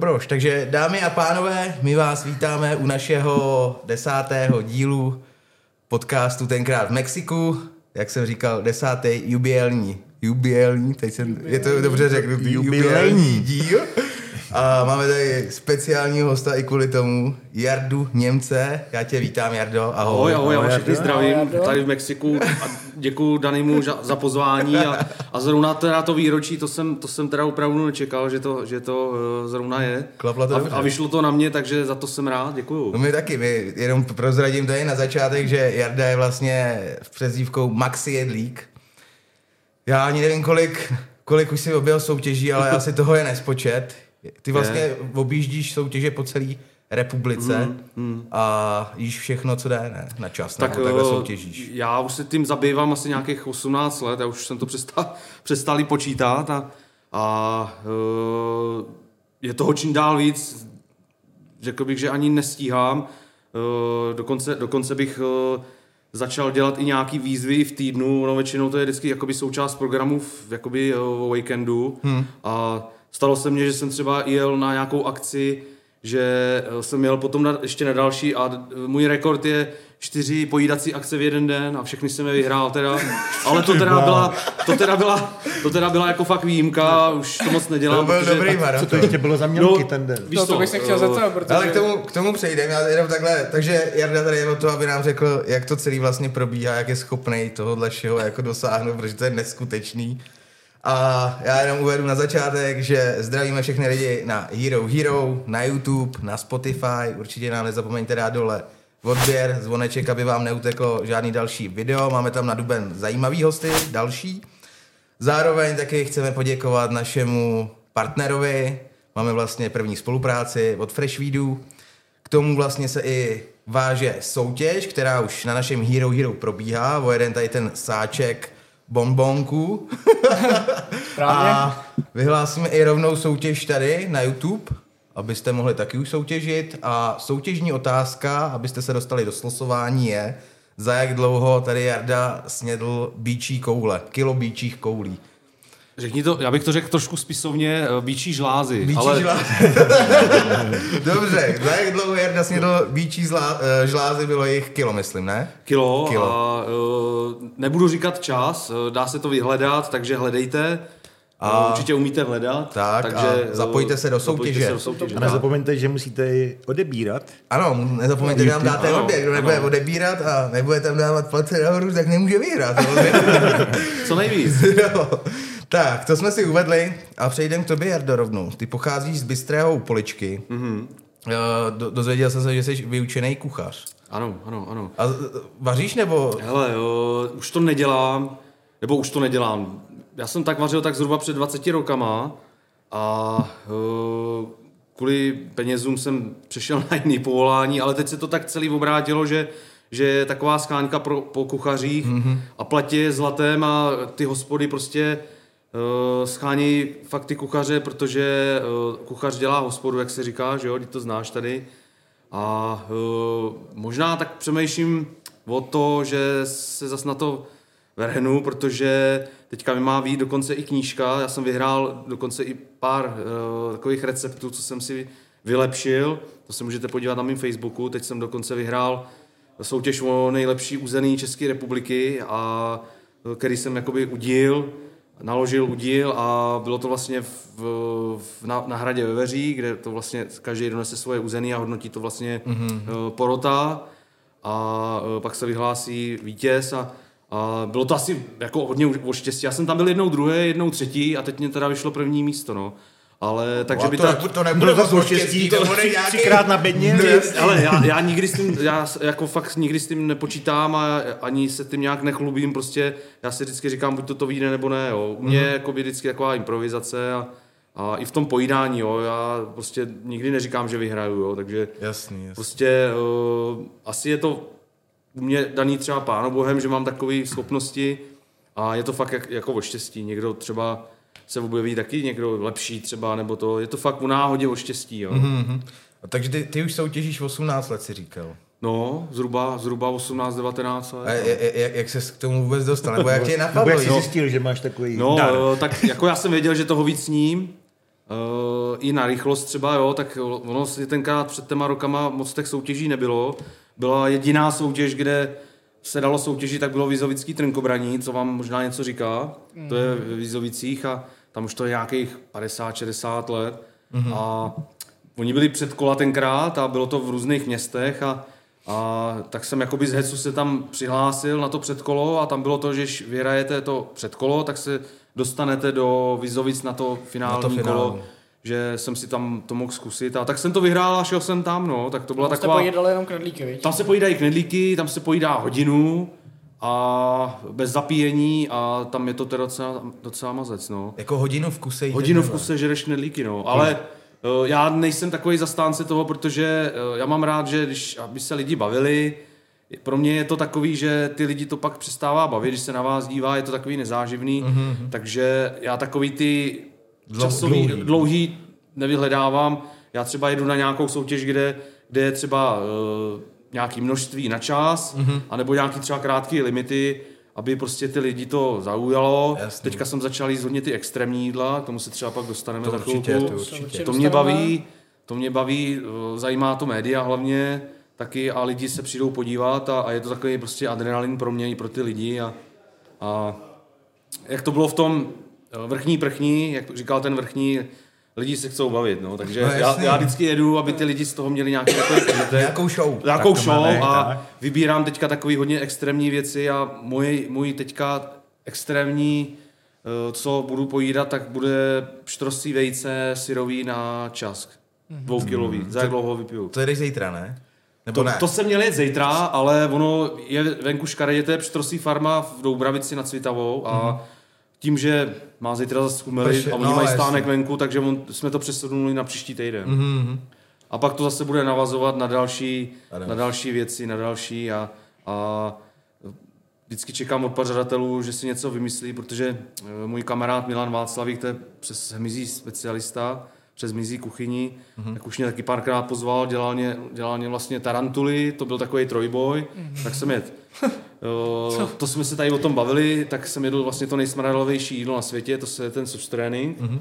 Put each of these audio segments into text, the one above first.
Dobroš, takže dámy a pánové, my vás vítáme u našeho desátého dílu podcastu tenkrát v Mexiku, jak jsem říkal, desátý jubilní, jubilní, teď jsem, je to dobře řeknutý, jubilní díl. A máme tady speciálního hosta i kvůli tomu, Jardu Němce. Já tě vítám, Jardo. Ahoj, ahoj, ahoj já všechny zdravím ahoj, tady v Mexiku a děkuji Danimu za pozvání a, a zrovna teda to výročí, to jsem, to jsem teda opravdu nečekal, že to, že to uh, zrovna je. Klapla to a, a, vyšlo to na mě, takže za to jsem rád, děkuju. No my taky, my jenom prozradím tady na začátek, že Jarda je vlastně v přezdívkou Maxi Jedlík. Já ani nevím, kolik, kolik už si objel soutěží, ale asi toho je nespočet. Ty vlastně je. objíždíš soutěže po celé republice mm, mm. a jíš všechno, co jde, ne? Na čas, tak nebo takhle eh, soutěžíš. Já už se tím zabývám asi nějakých 18 let, já už jsem to přestal, přestali počítat a, a uh, je toho čím dál víc. Řekl bych, že ani nestíhám. Uh, dokonce, dokonce bych začal dělat i nějaký výzvy v týdnu, no většinou to je vždycky jakoby součást programu v jakoby, uh, weekendu hmm. a Stalo se mně, že jsem třeba jel na nějakou akci, že eh, jsem jel potom na, ještě na další a můj rekord je čtyři pojídací akce v jeden den a všechny jsem je vyhrál teda, ale to teda byla, to teda byla, to teda byla jako fakt výjimka, už to moc nedělám. To byl protože, dobrý tak, Co to ještě bylo za mělky no, ten den? Víš no, to bych se chtěl zeptat, protože... Ale k tomu, k tomu přejdeme, já jenom takhle, takže Jarda tady je o to, aby nám řekl, jak to celý vlastně probíhá, jak je schopný tohohle všeho jako dosáhnout, protože to je neskutečný. A já jenom uvedu na začátek, že zdravíme všechny lidi na Hero Hero, na YouTube, na Spotify. Určitě nám nezapomeňte dát dole odběr, zvoneček, aby vám neuteklo žádný další video. Máme tam na Duben zajímavý hosty, další. Zároveň taky chceme poděkovat našemu partnerovi. Máme vlastně první spolupráci od Freshweedu. K tomu vlastně se i váže soutěž, která už na našem Hero Hero probíhá. O jeden tady ten sáček bonbonku. a vyhlásíme i rovnou soutěž tady na YouTube, abyste mohli taky už soutěžit. A soutěžní otázka, abyste se dostali do slosování, je, za jak dlouho tady Jarda snědl bíčí koule, kilo bíčích koulí. Řekni to, já bych to řekl trošku spisovně, eh, bíčí žlázy. Bíčí ale... žlázy. Dobře, za jak dlouho Jarda snědl bíčí zlá, eh, žlázy, bylo jich kilo, myslím, ne? Kilo, kilo. a uh, nebudu říkat čas, dá se to vyhledat, takže hledejte. A určitě umíte hledat. Tak, takže a zapojte se do soutěže. Se do soutěže. A nezapomeňte, že musíte odebírat. Ano, nezapomeňte, že nám dáte odběr. Kdo nebude odebírat a nebude tam dávat place nahoru, tak nemůže vyhrát. Co nejvíc. Tak, to jsme si uvedli a přejdeme k tobě, Jardo, rovnou. Ty pocházíš z Bystrého Poličky. Mm-hmm. Do, dozvěděl jsem se, že jsi vyučený kuchař. Ano, ano, ano. A vaříš nebo? Hele, jo, už to nedělám, nebo už to nedělám. Já jsem tak vařil tak zhruba před 20 rokama a uh, kvůli penězům jsem přešel na jiný povolání, ale teď se to tak celý obrátilo, že že je taková skánka pro, po kuchařích mm-hmm. a platě zlatem a ty hospody prostě schání fakt ty kuchaře, protože uh, kuchař dělá hospodu, jak se říká, že jo, ty to znáš tady. A uh, možná tak přemýšlím o to, že se zas na to vrhnu, protože teďka mi má být dokonce i knížka, já jsem vyhrál dokonce i pár takových receptů, co jsem si vylepšil, to se můžete podívat na mém Facebooku, teď jsem dokonce vyhrál soutěž o nejlepší území České republiky a který jsem jakoby udíl, naložil udíl a bylo to vlastně v, v, na, na hradě ve Veří, kde to vlastně každý donese svoje území a hodnotí to vlastně mm-hmm. porota a eh, pak se vyhlásí vítěz a, a bylo to asi jako hodně o štěstí. Já jsem tam byl jednou druhé, jednou třetí a teď mě teda vyšlo první místo, no. Ale takže by to, ta... to nebude to štěstí, to bude nějaký... Třikrát na bedně. ale já, já, nikdy s tím, já jako fakt nikdy s tím nepočítám a ani se tím nějak nechlubím, prostě já si vždycky říkám, buď to to vyjde nebo ne, jo. U mě mm. jako by vždycky taková improvizace a, a i v tom pojídání, jo, já prostě nikdy neříkám, že vyhraju, jo, takže jasný, jasný. prostě uh, asi je to u mě daný třeba pánu bohem, že mám takové schopnosti a je to fakt jak, jako o štěstí. Někdo třeba se objeví taky někdo lepší třeba, nebo to, je to fakt u náhodě o štěstí, jo. Mm-hmm. A takže ty, ty už soutěžíš 18 let, si říkal. No, zhruba, zhruba 18-19 let. A jak, jak, jak se k tomu vůbec dostal? Nebo jak tě napadlo? jak jsi zjistil, že máš takový No, dar? tak jako já jsem věděl, že toho víc ním. Uh, I na rychlost třeba, jo, tak ono si tenkrát před těma rokama moc těch soutěží nebylo. Byla jediná soutěž, kde se dalo soutěžit, tak bylo Vizovický trnkobraní, co vám možná něco říká. Mm. To je v Vizovicích a tam už to je nějakých 50-60 let. Mm-hmm. A oni byli před kola tenkrát a bylo to v různých městech a, a tak jsem jakoby z Hecu se tam přihlásil na to předkolo a tam bylo to, že když vyhrajete to předkolo, tak se dostanete do Vizovic na to finální, Na to finále. kolo že jsem si tam to mohl zkusit a tak jsem to vyhrál a šel jsem tam, no, tak to byla Tam taková... pojídali jenom knedlíky, viď? Tam se pojídají knedlíky, tam se pojídá hodinu a bez zapíjení a tam je to teda docela, docela mazec, no. Jako hodinu v kuse Hodinu v kuse žereš knedlíky, no. Ale uh, já nejsem takový zastánce toho, protože uh, já mám rád, že když aby se lidi bavili, pro mě je to takový, že ty lidi to pak přestává bavit, když se na vás dívá, je to takový nezáživný, mm-hmm. takže já takový ty Dlou- časový, dlouhý. dlouhý nevyhledávám. Já třeba jedu na nějakou soutěž, kde, kde je třeba uh, nějaký množství na čas, mm-hmm. anebo nějaký třeba krátký limity, aby prostě ty lidi to zaujalo. Jasný. Teďka jsem začal jíst hodně ty extrémní jídla, k tomu se třeba pak dostaneme To za určitě, chvilku. to určitě. To mě baví, to mě baví, eh, zajímá to média hlavně taky a lidi se přijdou podívat a, a je to takový prostě adrenalin pro mě i pro ty lidi a, a jak to bylo v tom eh, vrchní prchní, jak říkal ten vrchní, lidi se chcou bavit, no, takže No, já, já, vždycky jedu, aby ty lidi z toho měli nějaký takový požitek. Nějakou show. Nějakou show a tak. vybírám teďka takový hodně extrémní věci a můj, můj teďka extrémní, eh, co budu pojídat, tak bude pštrosí vejce syrový na čask. Dvoukilový. Za jak dlouho ho vypiju. To jdeš zítra, ne? Nebo To, ne? to jsem měl jet zítra, ale ono je venku škaredě, to je pštrosí farma v Doubravici nad Cvitavou a tím, že má zítra zase Prši- a oni no, mají stánek venku, takže on, jsme to přesunuli na příští týden. Mm-hmm. A pak to zase bude navazovat na další. na další věci, na další a, a vždycky čekám od pořadatelů, že si něco vymyslí, protože eh, můj kamarád Milan Václavík, to je přes hmyzí specialista, přes hmyzí kuchyni, Mhm. mm-hmm. tak už mě taky párkrát pozval, dělal mě, dělal mě vlastně tarantuly, to byl takový trojboj, Mhm. mm-hmm. tak jsem jet. Jo, to jsme se tady o tom bavili, tak jsem jedl vlastně to nejsmradlovější jídlo na světě, to se je ten soft trénink. Mhm. Mm-hmm.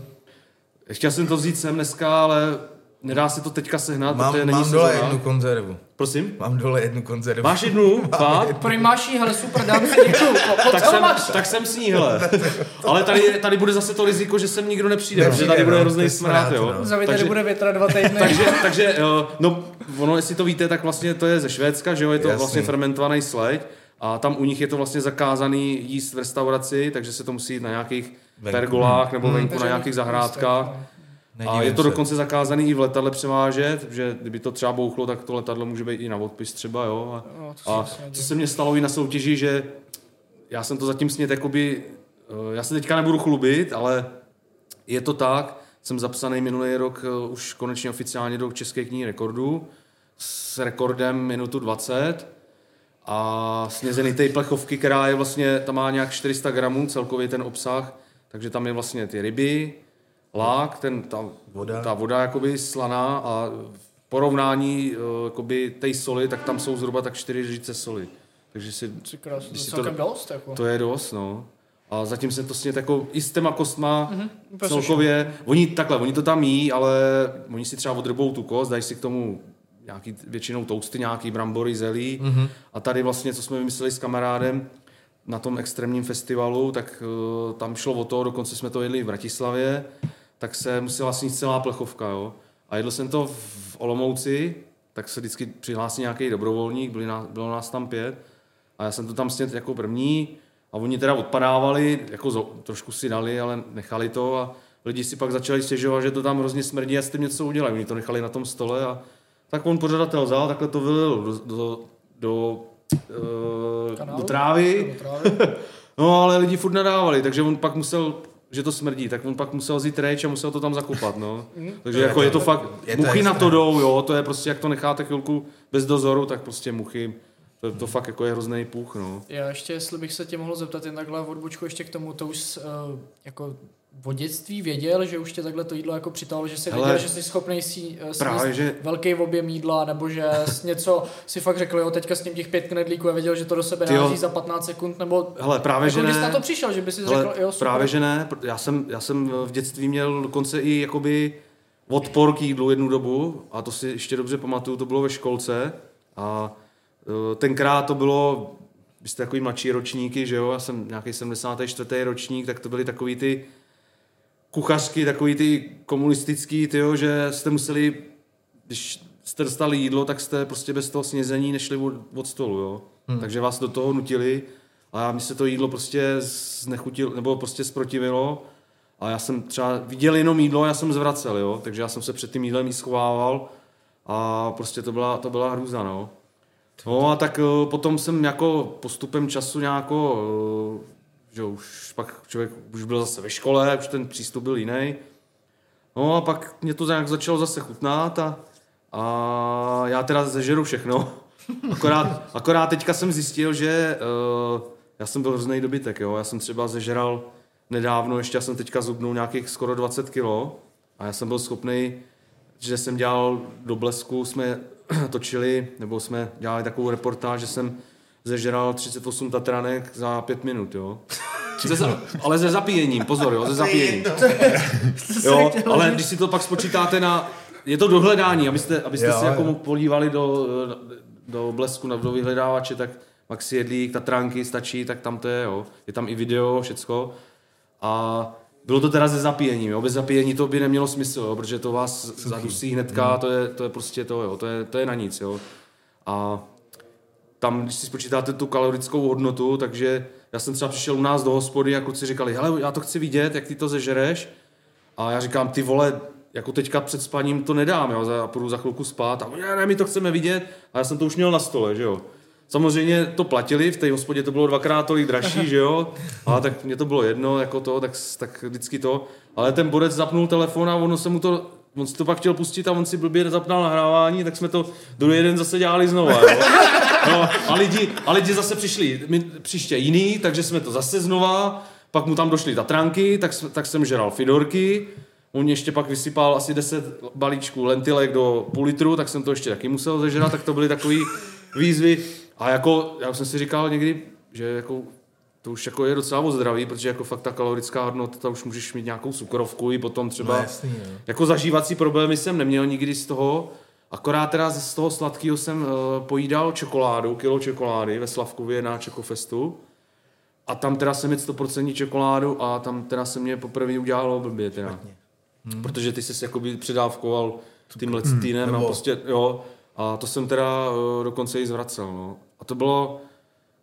Chtěl jsem to vzít sem dneska, ale nedá se to teďka sehnat, Mám, protože není mám dole sezóna. jednu konzervu. Prosím? Mám dole jednu konzervu. Máš jednu? Fakt? Primáší, hele super, dám si děkuju. Tak jsem, máš? tak jsem s ní, hele. Ale tady, tady bude zase to riziko, že sem nikdo nepřijde, Nepřijde, protože tady bude no, hrozný smrad, jo. no. Za tady bude větra dva týdny. takže, takže, jo, no, ono, jestli to víte, tak vlastně to je ze Švédska, že jo, je to Jasný. vlastně fermentovaný sleď a tam u nich je to vlastně zakázaný jíst v restauraci, takže se to musí jít na nějakých Venku. pergolách nebo venku na Veřejných nějakých zahrádkách. A je to se. dokonce zakázaný i v letadle převážet, že kdyby to třeba bouchlo, tak to letadlo může být i na odpis třeba, jo. A, No, a co se mně stalo i na soutěži, že já jsem to zatím snět jakoby, eh, já se teďka nebudu chlubit, ale je to tak, jsem zapsaný minulý rok eh, už konečně oficiálně do České knihy rekordů s rekordem minutu 20 a snězený té plechovky, která je vlastně, tam má nějak 400 gramů celkově ten obsah, takže tam je vlastně ty ryby, lák, ten, ta, Voda. ta voda jakoby slaná a v porovnání eh, jakoby té soli, tak tam jsou zhruba tak 4 žíce soli. Takže si, Ty krás, to Když je si to- dost, jako. to je dost, no. A zatím se to snět jako i s těma kostma Mhm, úplně celkově, oni takhle, oni to tam jí, ale oni si třeba odrbou tu kost, dají si k tomu nějaký, většinou tousty, nějaký brambory, zelí. Mhm. Mm-hmm. A tady vlastně, co jsme vymysleli s kamarádem na tom extrémním festivalu, tak uh, tam šlo o to, dokonce jsme to jedli v Bratislavě, tak se musela snít celá plechovka, jo. A jedl jsem to v Olomouci, tak se vždycky přihlásí nějaký dobrovolník, byli nás, bylo nás tam pět, a já jsem to tam snět jako první a oni teda odpadávali, jako zo, trošku si dali, ale nechali to a lidi si pak začali stěžovat, že to tam hrozně smrdí a s tím něco udělají. Oni to nechali na tom stole a tak on pořadatel vzal, takhle to vylil do, do, do, Kanálu? do trávy, Do trávy. no ale lidi furt nadávali, takže on pak musel že to smrdí, tak on pak musel vzít reč a musel to tam zakopat, no. Takže jako je to fakt, je to muchy na to jdou, jo, to je prostě, jak to necháte chvilku bez dozoru, tak prostě muchy To, to fakt jako je hrozný půch, no. Já ještě, jestli bych se tě mohl zeptat jen takhle v odbočku ještě k tomu, to už uh, jako od dětství věděl, že už tě takhle to jídlo jako přitáhlo, že jsi Hele, věděl, že jsi schopný si právě, že- velký objem jídla, nebo že jsi něco si fakt řekl, jo, teďka s tím těch pět knedlíků a věděl, že to do sebe Ty jo. nahází za 15 sekund, nebo Hele, právě, jako že ne. na to přišel, že by si Hele, řekl, jo, super. právě, že ne. Já jsem, já jsem v dětství měl dokonce i jakoby odpor k jídlu jednu dobu a to si ještě dobře pamatuju, to bylo ve školce a eh, tenkrát to bylo, vy jste takový mladší ročníky, že jo, já jsem nějaký 74. ročník, tak to byly takový ty kuchařky, takový ty komunistický, tyjo, že jste museli, když jste dostali jídlo, tak jste prostě bez toho snězení nešli od, od stolu, jo. Hmm. Takže vás do toho nutili a mi se to jídlo prostě znechutil, nebo prostě zprotivilo a já jsem třeba viděl jenom jídlo a já jsem zvracel, jo. Takže já jsem se před tím jídlem jí schovával a prostě to byla, to byla hrůza, no. No a tak eh, potom jsem jako postupem času nějako, eh, že už pak člověk už byl zase ve škole, už ten přístup byl jiný. No a pak mě to nějak začalo zase chutnat a, a já teda zežeru všechno. Akorát, akorát teďka jsem zjistil, že uh, já jsem byl hrozný dobytek, jo. Já jsem třeba zežeral nedávno, ještě já jsem teďka zubnul nějakých skoro 20 kilo a já jsem byl schopný, že jsem dělal do blesku, jsme točili, nebo jsme dělali takovou reportáž, že jsem zežeral 38 tatranek za pět minut, jo. Ze, za- ale ze zapíjením, pozor, jo, ze zapíjením. Jo, ale když si to pak spočítáte na... Je to dohledání, abyste, abyste Jo, si jako jo. podívali do, do blesku, na- do vyhledávače, tak Maxi Jedlík, Tatranky stačí, tak tam to je, jo. Je tam i video, všecko. A bylo to teda ze zapíjením, jo. Bez zapíjení to by nemělo smysl, jo, protože to vás zadusí hnedka, to je, to je prostě to, jo. To je, to je na nic, jo. A tam, když si spočítáte tu kalorickou hodnotu, takže já jsem třeba přišel u nás do hospody a kluci říkali, hele, já to chci vidět, jak ty to zežereš. A já říkám, ty vole, jako teďka před spaním to nedám, jo, já půjdu za chvilku spát a ne, ne, my to chceme vidět. A já jsem to už měl na stole, že jo. Samozřejmě to platili, v té hospodě to bylo dvakrát tolik dražší, že jo, ale tak mě to bylo jedno, jako to, tak, tak vždycky to. Ale ten borec zapnul telefon a ono se mu to, on si to pak chtěl pustit a on si blbě zapnal nahrávání, tak jsme to druhý den zase dělali znova, jo. No, a, lidi, a lidi zase přišli my, příště jiný, takže jsme to zase znova, pak mu tam došly tatranky, tak, tak jsem žeral fidorky, on ještě pak vysypal asi 10 balíčků lentilek do půl litru, tak jsem to ještě taky musel zežrat, tak to byly takové výzvy. A jako, já už jsem si říkal někdy, že jako to už jako je docela o zdraví, protože jako fakt ta kalorická hodnota, ta už můžeš mít nějakou cukrovku i potom třeba... No jasný, jo. Jako zažívací problémy jsem neměl nikdy z toho, akorát teda z toho sladkého jsem uh, pojídal čokoládu, kilo čokolády ve Slavkově na Čekofestu. A tam teda jsem jedl 100% čokoládu a tam teda se mě poprvé udělalo blbě teda. Hmm. Protože ty jsi jakoby předávkoval tím lecitinem hmm, a prostě, jo. A to jsem teda uh, dokonce i zvracel, no. A to bylo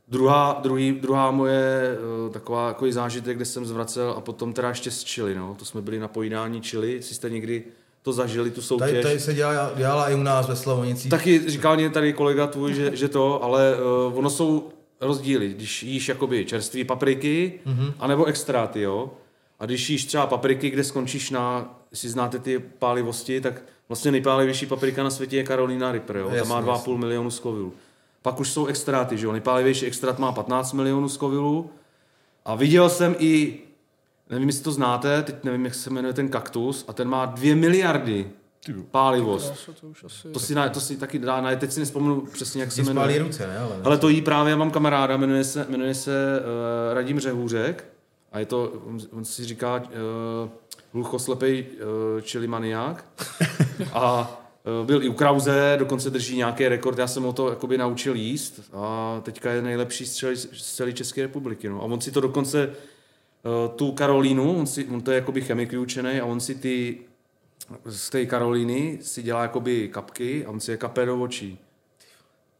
druhá, druhý, druhá moje uh, taková jako zážitek, kde jsem zvracel a potom teda ještě z čili, no. To jsme byli na pojídání čili, jestli jste někdy to zažili, tu soutěž. Tady, tady se dělala, dělala i u nás ve Slavonicích. Taky říkal mě tady kolega tvůj, že, že to, ale uh, ono jsou rozdíly. Když jíš jakoby čerstvé papriky, mm-hmm. anebo extráty, jo. A když jíš třeba papriky, kde skončíš na, jestli znáte ty pálivosti, tak vlastně nejpálivější paprika na světě je Carolina Reaper, jo. Ta Jasně, má 2,5 jasně. milionu skovilů. Pak už jsou extráty, že jo. Nejpálivější extrát má 15 milionů skovilů. A viděl jsem i, nevím, jestli to znáte, teď nevím, jak se jmenuje ten kaktus, a ten má 2 miliardy pálivost. To už asi... To si, na, to si taky dá, na, teď si nespomenu přesně, jak se si spálí jmenuje. ruce, ne? Ale, Ale to jí právě, já mám kamaráda, jmenuje se, jmenuje se uh, Radim Řehůřek a je to, on, on si říká uh, hluchoslepej uh, čili maniák a uh, byl i u Krause, dokonce drží nějaký rekord, já jsem ho to jakoby naučil jíst a teďka je nejlepší z celé, z celé České republiky. No. A on si to dokonce, tu Karolínu, on, si, on to je jakoby chemik vyučený a on si ty z té Karolíny si dělá jakoby kapky a on si je kape do očí.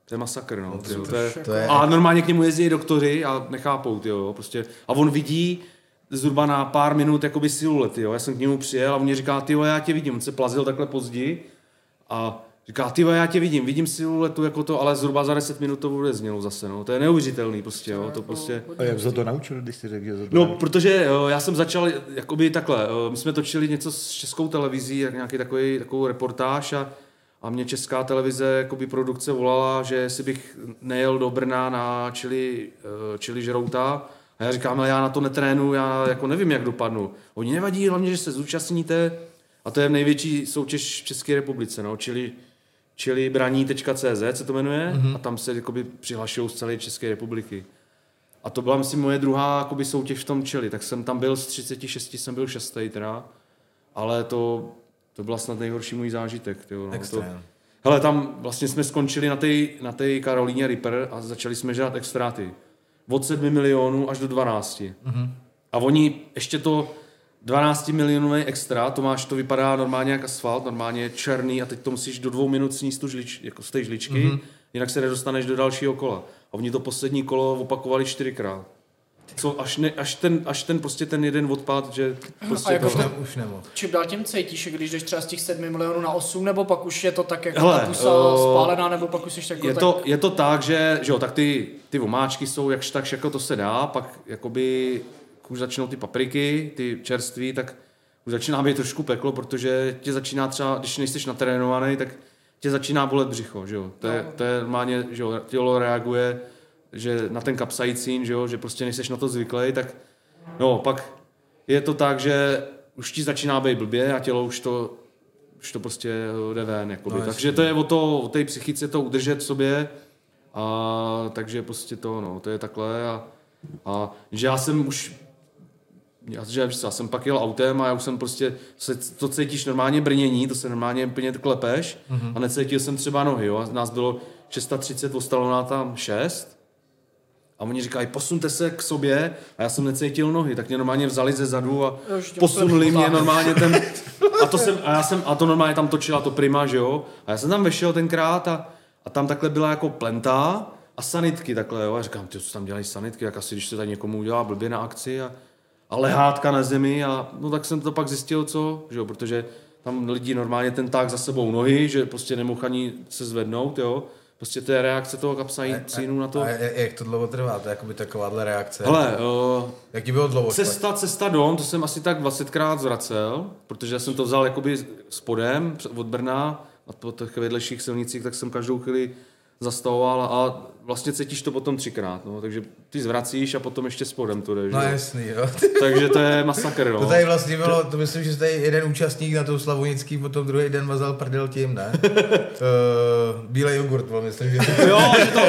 To je masakr, no. tyjo, to je, to je- A normálně k němu jezdí doktory a nechápou, tyjo, prostě. A on vidí zhruba na pár minut jakoby siluety, jo. Já jsem k němu přijel a on mě říká, ty já tě vidím. On se plazil takhle později a říká, ty já tě vidím, vidím siluetu jako to, ale zhruba za 10 minut to bude znělo zase, no. To je neuvěřitelný prostě, jo. To prostě... A jak jsi to naučil, když jsi řekl, že to No, protože jo, já jsem začal jakoby takhle, my jsme točili něco s českou televizí, jak nějaký takový, takovou reportáž a, a mě česká televize, jakoby produkce volala, že si bych nejel do Brna na čili, eh, čili žrouta. A já říkám, ale já na to netrénu, já jako nevím, jak dopadnu. Oni nevadí, hlavně, že se zúčastníte. A to je největší soutěž v České republice, no, čili, čili braní.cz se to jmenuje mm-hmm. a tam se jakoby přihlašují z celé České republiky. A to byla, myslím, moje druhá jakoby, soutěž v tom čeli. Tak jsem tam byl z 36, jsem byl šestý teda. Ale to, to byla snad nejhorší můj zážitek. Tyjo, no. To, hele, tam vlastně jsme skončili na té na tej Karolíně Ripper a začali jsme žát extráty. Od 7 milionů až do 12. Mm-hmm. A oni ještě to 12 milionový extra, to máš, to vypadá normálně jak asfalt, normálně černý a teď to musíš do dvou minut sníst tu žlič, jako z té žličky, mm-hmm. jinak se nedostaneš do dalšího kola. A oni to poslední kolo opakovali čtyřikrát. Co, až, ne, až, ten, až ten prostě ten jeden odpad, že prostě A jako Už, to, ne, už nemohl. Čím dál tím cítíš, když jdeš třeba z těch 7 milionů na 8, nebo pak už je to tak jako Hele, ta pusa o, spálená, nebo pak už jsi jako je, tak... to, je to tak, že, že jo, tak ty, ty omáčky jsou jakž takž jako to se dá, pak jakoby jak už začnou ty papriky, ty čerství, tak už začíná být trošku peklo, protože tě začíná třeba, když nejsi natrénovaný, tak tě začíná bolet břicho, že jo. To je, No. to je normálně, že jo, tělo reaguje, že na ten kapsaicín, že jo, že prostě nejseš na to zvyklý, tak no, pak je to tak, že už ti začíná být blbě a tělo už to, už to prostě jde ven, jakoby. No, takže to je o, to, o té psychice to udržet v sobě a takže prostě to, no, to je takhle a, a že já jsem už já, že, já jsem pak jel autem a já už jsem prostě, se, to cítíš normálně brnění, to se normálně úplně klepeš mm-hmm. a necítil jsem třeba nohy, jo, a nás bylo 630, ostalo nám tam 6 a oni říkají, posunte se k sobě. A já jsem necítil nohy, tak mě normálně vzali ze zadu a Jo, že tě posunuli mě normálně ten, a to jsem, a já jsem, a to normálně tam točila to prima, že jo, a já jsem tam vešel tenkrát a, a tam takhle byla jako plenta a sanitky takhle, jo, a říkám, ty, co tam dělají sanitky, jak asi, když se tady někomu udělá blbě na akci a, a lehátka na zemi a no tak jsem to pak zjistil, co, že jo, protože tam lidi normálně ten tak za sebou nohy, že prostě nemohl ani se zvednout, jo, prostě to je reakce toho kapsaicínu na to. A jak to dlouho trvá? To je jakoby takováhle reakce. Hele, uh, Jak ti bylo dlouho? Cesta, cesta dom, to jsem asi tak 20krát zvracel, protože já jsem to vzal jakoby spodem od Brna a po těch vedlejších silnicích, tak jsem každou chvíli zastavoval a vlastně cítíš to potom třikrát, no, takže ty zvracíš a potom ještě spodem to jde, No že? jasný, jo. takže to je masakr, no. To tady vlastně bylo, to myslím, že tady jeden účastník na tou Slavonický potom druhý den mazal prdel tím, ne? uh, bílej jogurt, byl, myslím, že Jo, že to,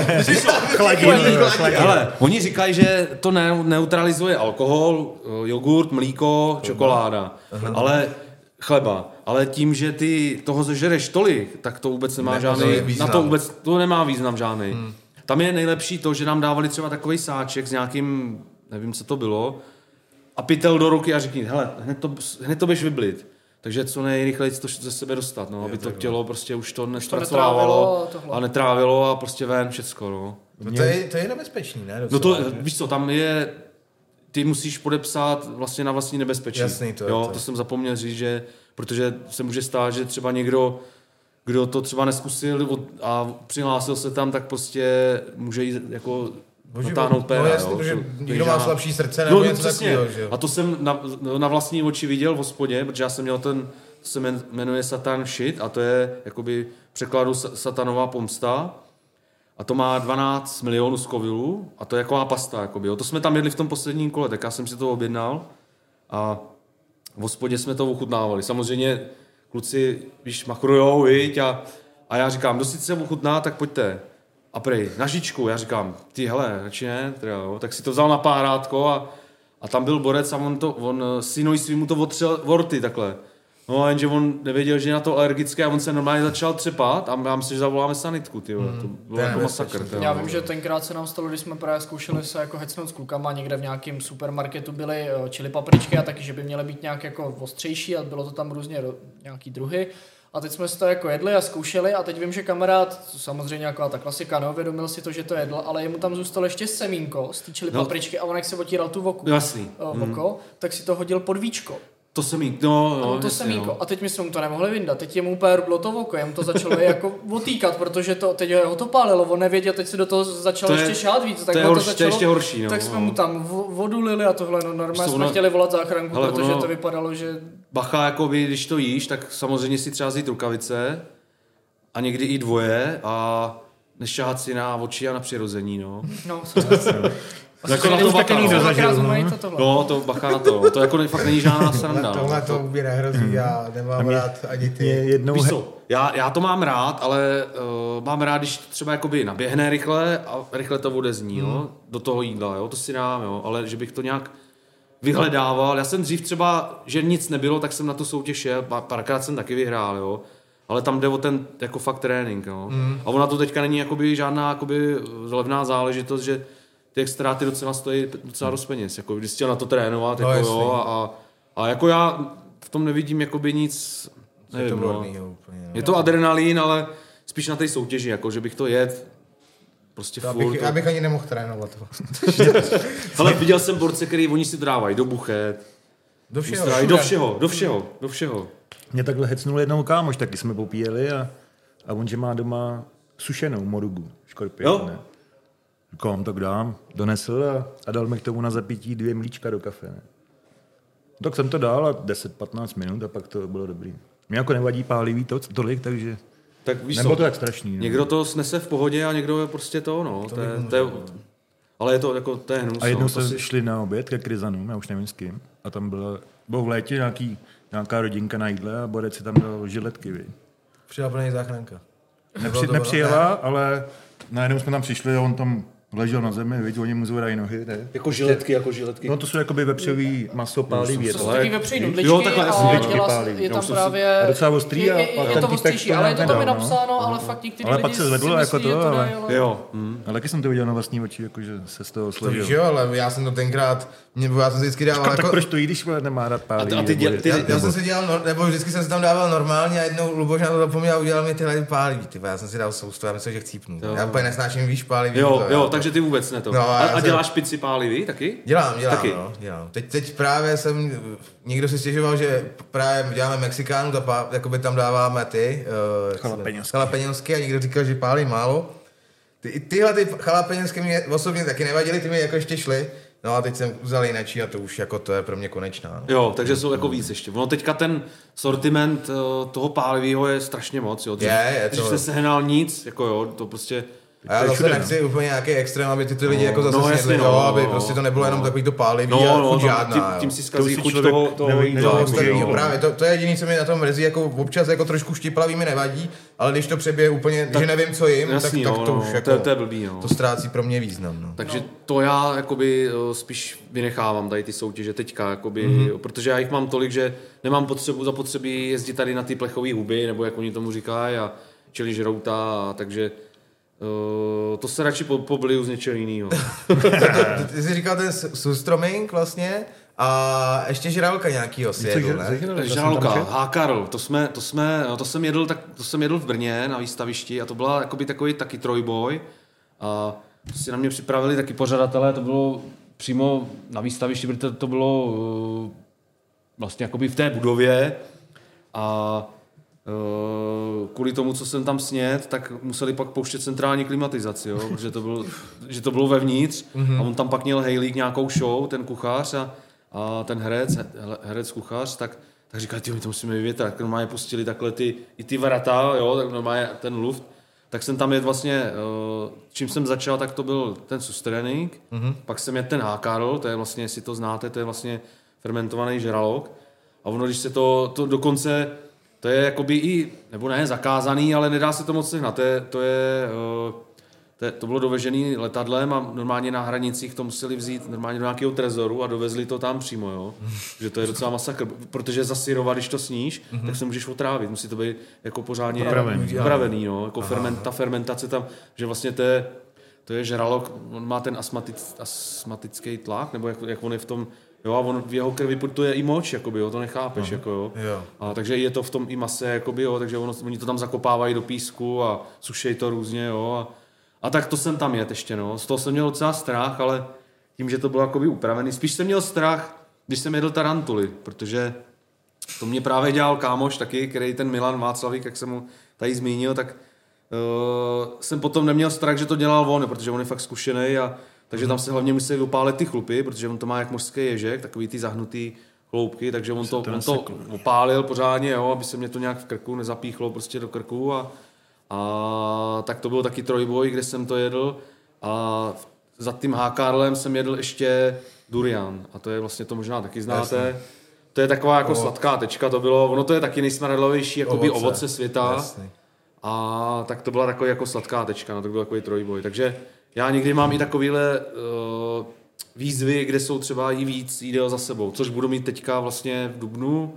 chladil. Ale oni říkají, že to ne, neutralizuje alkohol, eh, jogurt, mlíko, čokoláda, ale chleba. Ale tím, že ty toho zežereš tolik, tak to vůbec nemá Ne, žádný, to je na význam. to vůbec, to nemá význam žádný. Hmm. Tam je nejlepší to, že nám dávali třeba takový sáček s nějakým, nevím, co to bylo, a pytel do ruky a řekni, hele, hned to, hned to běž vyblit. Takže co nejrychleji to ze sebe dostat, no, aby to tělo prostě už to nespracovávalo netrávilo a netrávilo a prostě ven všecko, no. No to je, to je nebezpečný, ne? No Docela, to, že? víš co, tam je, ty musíš podepsat vlastně na vlastní nebezpečí. Jasný, to jo, to. to jsem zapomněl říct, že, protože se může stát, že třeba někdo, kdo to třeba neskusil a přihlásil se tam, tak prostě může jít jako natáhnout péra. no jasně, jo. protože To- někdo má slabší srdce nebo no, něco takového, že jo? A to jsem na, na vlastní oči viděl v hospodě, protože já jsem měl ten, se men- jmenuje Satan Shit a to je jakoby překladu sa- satanová pomsta. A to má 12 milionů skovilů a to je taková pasta. Jakoby. To jsme tam jedli v tom posledním kole, tak já jsem si to objednal a v hospodě jsme to ochutnávali. Samozřejmě kluci, víš, machrujou, viď, a, a já říkám, kdo si ochutná, tak pojďte. A prej, na žičku, já říkám, ty hele, radši ne, teda, jo. tak si to vzal na párátko a, a tam byl borec a on, to, on eh, synovi svýmu to otřel vorty takhle. No a jenže on nevěděl, že je na to alergické a on se normálně začal třepat a já myslím, že zavoláme sanitku, ty vole. to bylo to je jako masakr. ty Já vím, že tenkrát se nám stalo, když jsme právě zkoušeli se jako hecnout s klukama, někde v nějakém supermarketu byly eh, chili papričky a taky, že by měly být nějak jako ostřejší a bylo to tam různě nějaký druhy. A teď jsme si to jako jedli a zkoušeli a teď vím, že kamarád, to samozřejmě jako ta klasika, neuvědomil si to, že to jedl, ale jemu tam zůstalo ještě semínko z té chili No. papričky a on jak se otíral tu voku, Jasný. eh, voko, tak si to hodil pod víčko. To jsem jí, no, No, no, to semínko. no. A teď my jsme mu to nemohli vyndat. Teď jemu úplně rublo to oko, jemu to začalo jako otýkat, protože to, teď ho to pálilo, on nevěděl, teď se do toho začalo To je- ještě šát víc. Tak to je ho horší- to je začalo, ještě horší, no, Tak jsme no. mu tam vo- vodu lili a tohle, no normálně jsme chtěli volat záchranku, Hele, protože ono- to vypadalo, že Bacha, jako vy, když to jíš, tak samozřejmě si třeba vzít rukavice a někdy i dvoje a nešáhat si na oči a na přirození, no. No, souhlasím. Jako na to taky bacha, nikdo no. zažil, Dvakrát no. to tohle. No, to bacha na to. To jako fakt není žádná sranda. Tohle No. to mě nehrozí, já nemám mě- rád ani ty. jednou Víš he- co, já, já to mám rád, ale uh, mám rád, když třeba jakoby naběhne rychle a rychle to odezní, Hmm. jo, do toho jídla, jo, to si dám, jo, ale že bych to nějak vyhledával. Já jsem dřív třeba, že nic nebylo, tak jsem na tu soutěž šel, pár- párkrát jsem taky vyhrál, jo, ale tam jde o ten jako fakt trénink, jo. Hmm. A ona to teďka není jakoby žádná jakoby levná záležitost, že ty extráty docela stojí docela dost peněz, jako když jsi chtěl na to trénovat, No, jako jasný. jo, a, a jako já v tom nevidím jakoby nic, Je nevím, to no. úplně. no. Je to adrenalin, ale spíš na té soutěži, jako že bych to jet prostě To furt. abych, to... abych ani nemohl trénovat. Ale viděl jsem borce, který oni si dávají do buchet, Do všeho. dávají do všeho, do všeho, do všeho. Mě takhle hecnul jednou kámoš, taky jsme popíjeli a, a on, že má doma sušenou morugu, škorpion. Jo. Ne? Říkám, tak dám, donesl a, a dal mi k tomu na zapití dvě mlíčka do kafe. Ne? Tak jsem to dal a 10-15 minut a pak to bylo dobrý. Mě jako nevadí pálivý to, tolik, takže Tak víš nebylo co, to tak strašný. No. někdo to snese v pohodě a někdo je prostě to, no. To, je, to je, ale je to jako, to je hnus, A jednou no, to jsme si... šli na oběd ke Kryzanům, já už nevím s kým, a tam bylo, bylo v létě nějaký, nějaká rodinka na jídle a Borec si tam dal žiletky, vy. Přijela plný záchranka. Nepři, nepřijela, ale najednou jsme tam přišli a on tam ležel na zemi, víš, oni mu zvedají nohy, ne? Jako žiletky, jako žiletky. No to jsou jakoby vepřový maso pálivý. je To to. jsou taky vepřové Jo, nudličky takhle, a nudličky dělá, pálí. je tam jsou právě... a docela ostrý je, a- je, a je, ten to to ale je to tam nedal, i no. napsáno, ale fakt některý Ale pak lidi se zvedlo si jako myslí, to, že to ale-. Jo, hm. Ale taky jsem to viděl na vlastní oči, jakože se z toho To složil. jo, ale já jsem to tenkrát, mě, já jsem si vždycky dával Tak jako... proč to jí, když vole, nemá rád pálivý? A ty- Já, jsem si dělal, nebo vždycky jsem si tam dával normálně a jednou Luboš na to zapomněl a udělal mi tyhle pálivý. Ty, vole, já jsem si dal soustu, já myslel, že chcípnu. Já úplně nesnáším víš pálivý. Jo, jo, takže ty vůbec ne to. No, a, a jsem- děláš pici pálivý taky? Dělám, dělám, Taky. no, dělám. Teď, teď právě jsem, někdo si stěžoval, že právě děláme Mexikánu, ta pá, jakoby tam dáváme ty uh, Jalapeňosky. jalapeňosky a někdo říkal, že pálí málo. Ty, tyhle ty jalapeňosky mě osobně taky nevadily, ty mi jako ještě šly. No a teď jsem vzal jináčí a to už jako to je pro mě konečná. No. Jo, takže jsou jako víc ještě. Ono teďka ten sortiment eh, toho pálivého je strašně moc, jo. Dřív, Je, je to- se sehnal nic, jako jo, to prostě... A já je zase nechci úplně nějaký extrém, aby ty, ty lidi jako zase no, no, jasně, snědli, no, jo, aby no, prostě to nebylo no. jenom takový to pálivý No, a no, chuť to- žádná. tím, jo. tím si zkazí To si chuť toho, toho To ostatní, jo. právě, to, to je jediné, co mě na tom mrzí, jako občas jako trošku štiplavý mi nevadí, ale když to přebije úplně, že nevím, co jim, Jasný, tak, jo, tak to no, už to jako, to je blbý, no. to ztrácí pro mě význam. No. Takže to já jakoby eh, spíš vynechávám tady ty soutěže teďka, jakoby, Mhm. mm-hmm. protože já jich mám tolik, že nemám potřebu zapotřebí jezdit tady na ty plechové huby, nebo jak oni tomu říkají, a čili žrouta, a takže uh, to se radši po, pobliju z něčeho jiného. Ty, ty jsi říkal ten s- surstroming vlastně a ještě žralka nějakýho si jedl, ne? Žraloka, Hákarl, to, jsme, to, jsme, to, jsem jedl, tak, to jsem jedl v Brně na výstavišti a to byla jakoby takový taky trojboj a to si na mě připravili taky pořadatelé, to bylo přímo na výstavišti, protože to, to bylo uh, vlastně jakoby v té budově a uh, kvůli tomu, co jsem tam sněd, tak museli pak pouštět centrální klimatizaci, jo? protože to bylo, že to bylo vevnitř a on tam pak měl Hejlík nějakou show, ten kuchař a, a ten herec, he- herec kuchař, tak, tak říkali, ty, my to musíme vyvětrat, tak normálně pustili takhle ty, i ty vrata, jo, tak normálně ten luft, tak jsem tam jet vlastně, uh, čím jsem začal, tak to byl ten sustrening, mm-hmm. pak jsem jet ten hákarl, to je vlastně, jestli to znáte, to je vlastně fermentovaný žralok. A ono, když se to, to dokonce, to je jakoby i, nebo ne zakázaný, ale nedá se to moc sehnat. To je, to je, uh, to, je, to bylo dovežený letadlem a normálně na hranicích to museli vzít normálně do nějakého trezoru a dovezli to tam přímo, jo. že to je docela masakr, protože zasyrovat, když to sníš, tak se můžeš otrávit, musí to být jako pořádně Upravený. upravený no. jako ferment, ta fermentace tam, že vlastně to je, to je žralok, on má ten astmatic, astmatický tlak, nebo jak, jak on je v tom, jo, a on v jeho krvi putuje i moč, jakoby, jo, to nechápeš, jako, jo. Jo. A, takže je to v tom i mase, jakoby, jo, takže ono, oni to tam zakopávají do písku a sušejí to různě, jo, a, a tak to jsem tam jet ještě, no. Z toho jsem měl docela strach, ale tím, že to bylo jakoby upravený, spíš jsem měl strach, když jsem jedl tarantuly, protože to mě právě dělal kámoš taky, který ten Milan Václavík, jak jsem mu tady zmínil, tak uh, jsem potom neměl strach, že to dělal on, protože on je fakt zkušený a takže tam se hlavně musí opálit ty chlupy, protože on to má jak mořský ježek, takový ty zahnutý chloupky, takže on to, on to opálil pořádně, jo, aby se mě to nějak v krku nezapíchlo prostě do krku a, A tak to byl taky trojboj, kde jsem to jedl. A za tím Hákarlem jsem jedl ještě durian. A to je vlastně, to možná taky znáte. Jasně. To je taková jako O- sladká tečka, to bylo, ono to je taky nejsmradlovější jakoby ovoce, ovoce světa. Jasný. A tak to byla takový jako sladká tečka, no to byl takový trojboj. Takže já někdy mám i takovýhle uh, výzvy, kde jsou třeba i víc jídel za sebou, což budu mít teďka vlastně v Dubnu,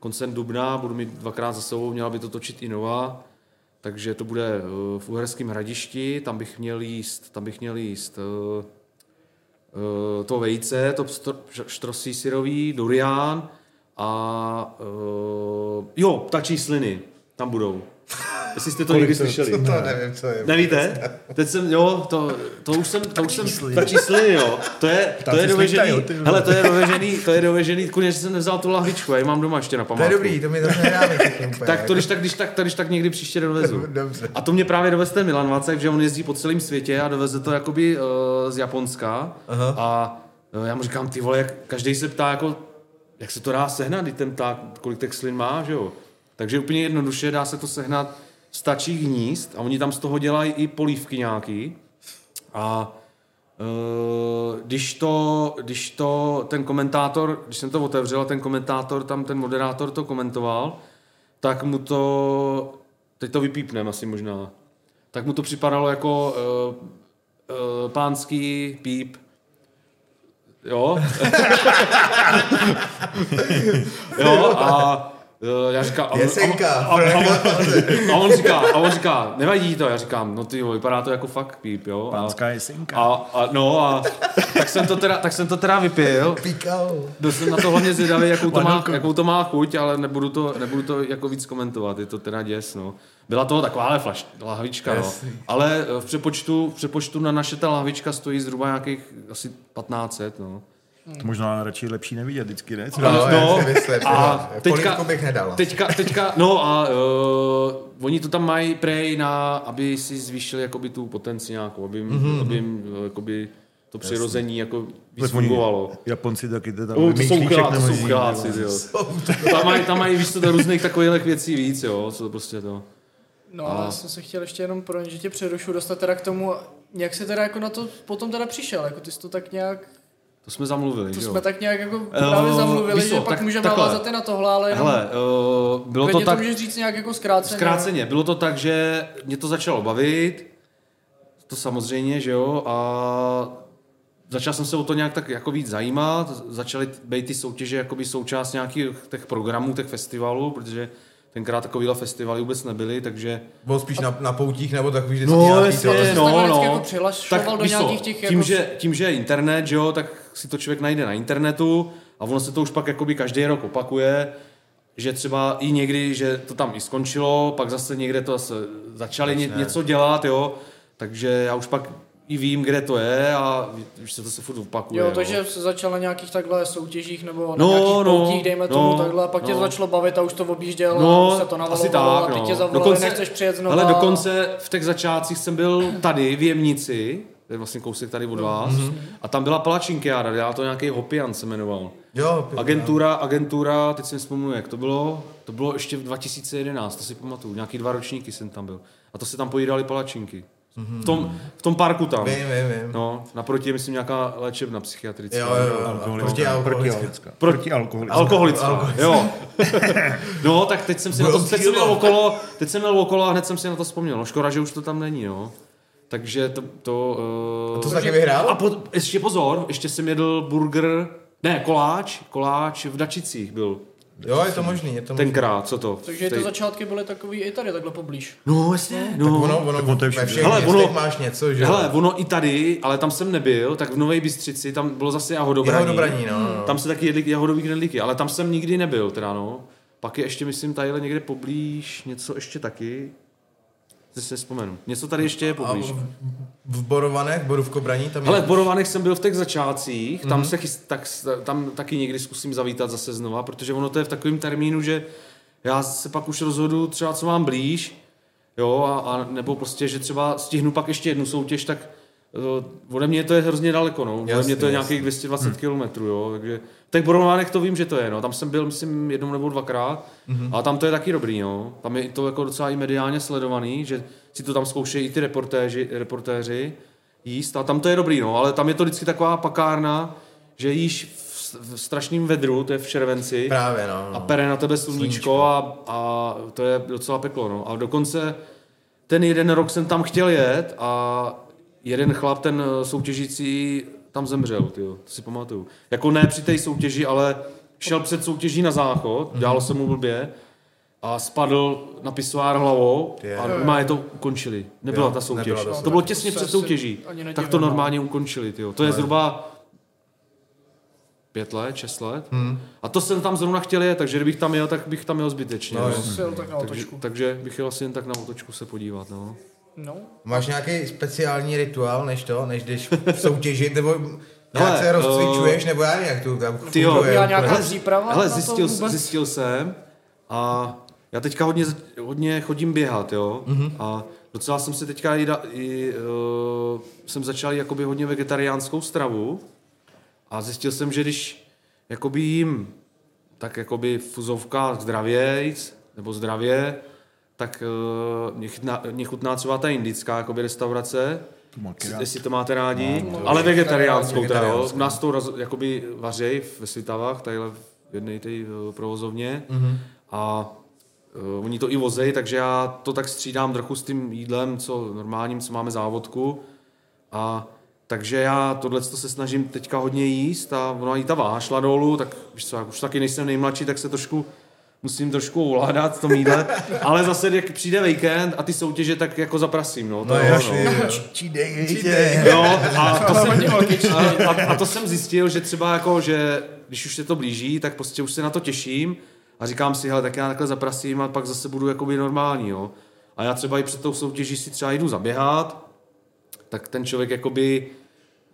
koncem Dubna, budu mít dvakrát za sebou, měla by to točit i nová, takže to bude uh, v Uherském hradišti, tam bych měl jíst, tam bych měl jíst uh, uh, to vejce, to štrosí syrový, durian a uh, jo, ptačí sliny, tam budou. Jestli jste to někdy slyšeli. To, to nevím, co je. Nevíte? Teď jsem, jo, to, to už jsem, to už jsem, ptačí sliny, jo. To je, to je dovežený, hele, to je dovežený, to je dovežený, konečně jsem nevzal tu lahvičku, já ji mám doma ještě na To památku. je dobrý, to mi všechny úplně. Tak to když tak, když tak, když tak někdy příště dovezu. Dobře. A to mě právě doveze ten Milan Vacek, že on jezdí po celém světě a doveze to jakoby uh, z Japonska. Aha. A uh, já mu říkám, ty vole, jak každý se ptá, jako, jak se to dá sehnat, když ten pták, kolik těch slin má, že jo. Takže úplně jednoduše dá se to sehnat z tačích hnízd a oni tam z toho dělají i polívky nějaký. A Uh, když to, když to ten komentátor, když jsem to otevřel ten komentátor, tam ten moderátor to komentoval, tak mu to, teď to vypípnem asi možná, tak mu to připadalo jako uh, uh, pánský píp. Jo? jo a já říkám... a on- Jesenka. A, a, a, on, a, on říká, a on říká, nevadí to, já říkám, no ty jo, vypadá to jako fakt píp, jo? A, Pánská jesenka. a, a, no a tak jsem to teda, tak jsem to teda vypil. Píkal. Byl jsem na to hlavně zvědavý, jakou to, má, jakou to má chuť, ale nebudu to, nebudu to jako víc komentovat, je to teda děs, no. Byla to takováhle flaš, lahvička, no. Ale v přepočtu, v přepočtu na naše ta lahvička stojí zhruba nějakých asi 1500, no. To možná radši lepší nevidět vždycky, ne? Co? No, no, myslím, a teďka- bych nedala. Teďka, teďka, no a uh, oni to tam mají prej na, aby si zvýšili jakoby tu potenci nějakou, aby, Mhm, mm-hmm. aby jim, uh, jakoby to přirození jako víc fungovalo. Japonci taky to tam Uh, to jsou uchyláci, to jsou jo. Tam mají, tam mají víš to různých takových věcí víc, jo, co to prostě to. No a já jsem se chtěl ještě jenom pro že tě přerušu dostat teda k tomu, jak se teda jako na to potom teda přišel, jako ty jsi to tak nějak, To jsme zamluvili, to jo. jsme tak nějak jako právě zamluvili, víš co, že pak můžeme takhle. navázat i na tohle, ale jenom Hele, uh, bylo to tak, to můžeš říct nějak jako zkráceně. zkráceně, bylo to tak, že mě to začalo bavit, to samozřejmě, že jo, a začal jsem se o to nějak tak jako víc zajímat, začaly být ty soutěže jakoby součást nějakých těch programů, těch festivalů, protože tenkrát takovýhle festivaly vůbec nebyly, takže Bylo spíš na, na poutích nebo takový vždycky No, nějaký jasně, to. no, takhle vždycky no. jako přihlašoval do víš co, nějakých těch tím, jako- že, tím, že je internet, že jo, tak si to člověk najde na internetu a ono se to už pak jakoby každý rok opakuje, že třeba i někdy, že to tam i skončilo, pak zase někde to zase začali ně, něco dělat, jo, takže já už pak i vím, kde to je a už se to se furt opakuje. Jo, no. takže se začal na nějakých takhle soutěžích nebo na No, nějakých no, poutích, dejme tomu no, takhle, a pak tě no. to začalo bavit a už to objížděl No, a už se to asi navalovalo tak, a teď no. tě zavolali, nechceš přijet znovu. Ale dokonce v těch začátcích jsem byl tady v Jemnici, to je vlastně kousek tady od vás, a tam byla palačinkiáda, dělal to nějaký Hopian se jmenoval. Jo, Agentura, agentura, teď si nespomenu, jak to bylo, to bylo ještě v 2011, to si pamatuju, nějaký dva ročníky jsem tam byl. A to se tam pojídali palačinky. V tom, v tom parku tam. Vím, vím, vím. No, naproti je, myslím, nějaká léčebna psychiatrická. Jo, jo, jo. Proti Alkoholická. alkoholická. Protialkoholická. Pro- Protialkoholická. Alkoholická, jo. No, tak teď jsem si na to, teď jsem měl okolo, teď jsem měl okolo a hned jsem si na to vzpomněl. No, škoda, že už to tam není, no. Takže to... To, uh, To jsi taky vyhrál? A po, ještě pozor, ještě jsem jedl burger, ne, koláč, koláč v Dačicích byl Jo, je to možný, je to možný. tenkrát, co to? Takže ty začátky byly takový i tady takhle poblíž. No, jasně, no. Tak ono, ono, ono to je ve všech Hele, ono- máš něco, že jo? Hele, ono i tady, ale tam jsem nebyl, tak v Nové Bystřici, tam bylo zase jahodobraní. Jahodobraní, no, no. Tam se taky jedli jahodový knedlíky, ale tam jsem nikdy nebyl, teda no. Pak je ještě, myslím, tadyhle někde poblíž, něco ještě taky. Teď si vzpomenu. Něco tady ještě je poblíž. v, v Borovanech, Borůvko Braní, tam je... Hele, v Borovanech jsem byl v těch začátcích, tam, se chyst, tak, tam taky někdy zkusím zavítat zase znova, protože ono to je v takovém termínu, že já se pak už rozhodu třeba, co mám blíž, jo, a, a nebo prostě, že třeba stihnu pak ještě jednu soutěž, tak eh, ode mě to je hrozně daleko, no. Ode Jasný, mě to je nějakých 220 km, jo. Takže těch Boronovanech to vím, že to je, no. Tam jsem byl, myslím, jednou nebo dvakrát. Mhm. A tam to je taky dobrý, no. Tam je to jako docela i mediálně sledovaný, že si to tam zkoušejí i ty reportéři, reportéři jíst. A tam to je dobrý, no. Ale tam je to vždycky taková pakárna, že jíš v, v strašném vedru, to je v červenci. Právě, no. A no. pere na tebe sluníčko, Sluníčko. a, a to je docela peklo. No. A dokonce ten jeden rok jsem tam chtěl jet a jeden chlap, ten eh, soutěžící, tam zemřel, tyjo, to si pamatuju. Jako ne při té soutěži, ale šel před soutěží na záchod, dělalo se mu blbě a spadl na pisoár hlavou Je. a normálně to ukončili. Nebyla Jo, ta soutěž. nebyla ta to bylo těsně To před soutěží. Tak to no. normálně ukončili. Tyjo. To je zhruba pět let, šest let. Hmm. A to jsem tam zrovna chtěl jet, takže kdybych tam jel, tak bych tam jel zbytečně. No, No, jel tak na takže, otočku. takže bych jel asi jen tak na otočku se podívat. No. No. Máš nějaký speciální rituál, než to, než jdeš soutěžit, nebo nějak Hele, se rozcvičuješ, eh, nebo já jak to tam Ty jo, Já nějaká příprava Hele, na to zjistil, zjistil jsem a já teďka hodně, hodně chodím běhat, jo. Mhm. Mm-hmm. A docela jsem si teďka i, i uh, jsem začal jakoby hodně vegetariánskou stravu a zjistil jsem, že když jakoby jím tak jakoby v fuzovkách zdravějc, nebo zdravě, tak uh, mě, chytná, mě chutná třeba ta indická jakoby restaurace, jestli to máte rádi, No, ale vegetariánskou teda, jo. nás to jakoby vařej ve Svitavách, tadyhle v jedné té uh, provozovně. Mhm. a uh, oni to i vozej, takže já to tak střídám trochu s tím jídlem, co normálním, co máme závodku. A takže já tohle se snažím teďka hodně jíst a ono i ta váha šla dolů, tak víš co, jak už taky nejsem nejmladší, tak se trošku musím trošku ovládat v tom jídle, ale zase, jak přijde víkend a ty soutěže, tak jako zaprasím, no. To No jo, jasně, no. jo. Čídej, Čídej. Jo, a to jsem, a, a, to jsem zjistil, že třeba jako, že když už se to blíží, tak prostě už se na to těším a říkám si, hele, tak já takhle zaprasím a pak zase budu jakoby normální, jo. A já třeba i před tou soutěží si třeba jdu zaběhat, tak ten člověk jakoby,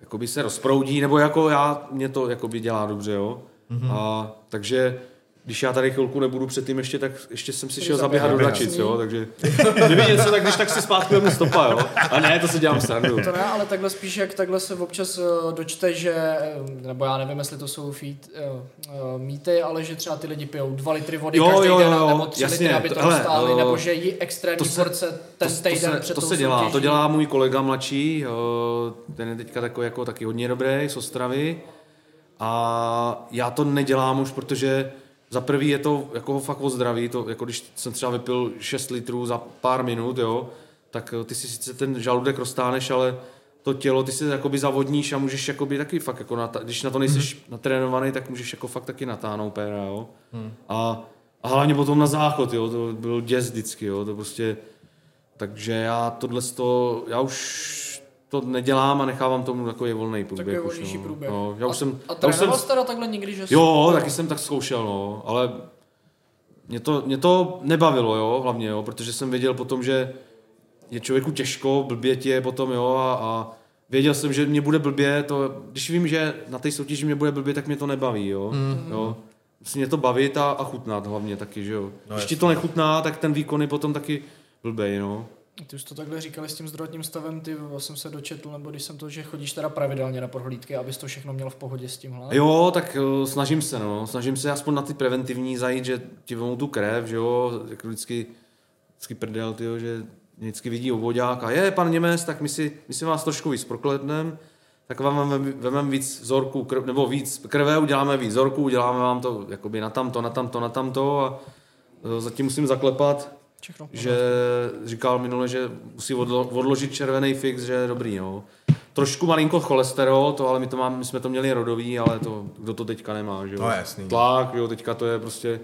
jakoby se rozproudí, nebo jako já, mě to jakoby dělá dobře, jo. Mm-hmm. A takže když já tady chvilku nebudu předtím ještě, tak ještě jsem si šel zaběhat do. Dačic, jo, takže kdyby něco, tak když tak si zpátky stopa, jo. A ne, to se dělám srandu. To ne, ale takhle spíš, jak takhle se občas uh, dočte, že, eh, nebo já nevím, jestli to jsou feed, uh, uh, mýty, ale že třeba ty lidi pijou dva litry vody Jo, každý jo, den, jo, nebo tři jasně, litry, aby to to- hele, dostáli, eh, nebo že jí extrémní to se- porce ten to, to týden se, před to se dělá, to soutěží. dělá můj kolega mladší, ten je teďka takový jako taky hodně dobrý z Ostravy a já to nedělám už, protože za prvý je to jako fakt o zdraví, to jako když jsem třeba vypil 6 litrů za pár minut, jo, tak eh, ty si sice ten žaludek roztáneš, ale to tělo ty si jakoby zavodníš a můžeš jakoby taky fakt jako, nata- když na to nejsi Mhm. natrénovaný, tak můžeš jako fakt taky natáhnout péra, jo. A, a hlavně potom na záchod, jo, to byl děs vždycky, jo, to prostě, takže já tohle to, já už to nedělám a nechávám tomu takový volný průběh. Takový volnější no. průběh. No, já už a, jsem, a já už jsem, teda takhle někdy, že jsi- jo, taky jsem tak zkoušel, no, ale mě to, mě to nebavilo, jo, hlavně, jo, protože jsem věděl potom, že je člověku těžko, blbě ti je potom, jo, a, a věděl jsem, že mě bude blbě, to, když vím, že na té soutěži mě bude blbě, tak mě to nebaví, jo, mm. jo. Musí mě to bavit a, a chutnat hlavně taky, že jo. No, když ti to nechutná, tak ten výkon je potom taky blbej, no. Ty už to takhle říkali s tím zdravotním stavem, ty jsem se dočetl, nebo když jsem to, že chodíš teda pravidelně na prohlídky, abys to všechno měl v pohodě s tímhle. Jo, tak uh, snažím se, no. Snažím se aspoň na ty preventivní zajít, že ti vemou tu krev, že jo, jako vždycky, vždycky prdel, tyjo, že vždycky vidí obvodák a je, pan Němec, tak my si, my si vás trošku víc prokletnem, tak vám vememe vemem víc vzorků, krv, nebo víc krve, uděláme víc vzorků, uděláme vám to jakoby na tamto, na tamto, na tamto a uh, zatím musím zaklepat, Všechno. že říkal minule, že musí odlo, odložit červený fix, že je dobrý, no. Trošku malinko cholesterol, to, ale my, to máme, my jsme to měli rodový, ale to, kdo to teďka nemá, že jo. No, jasný. Tlak, jo, teďka to je prostě,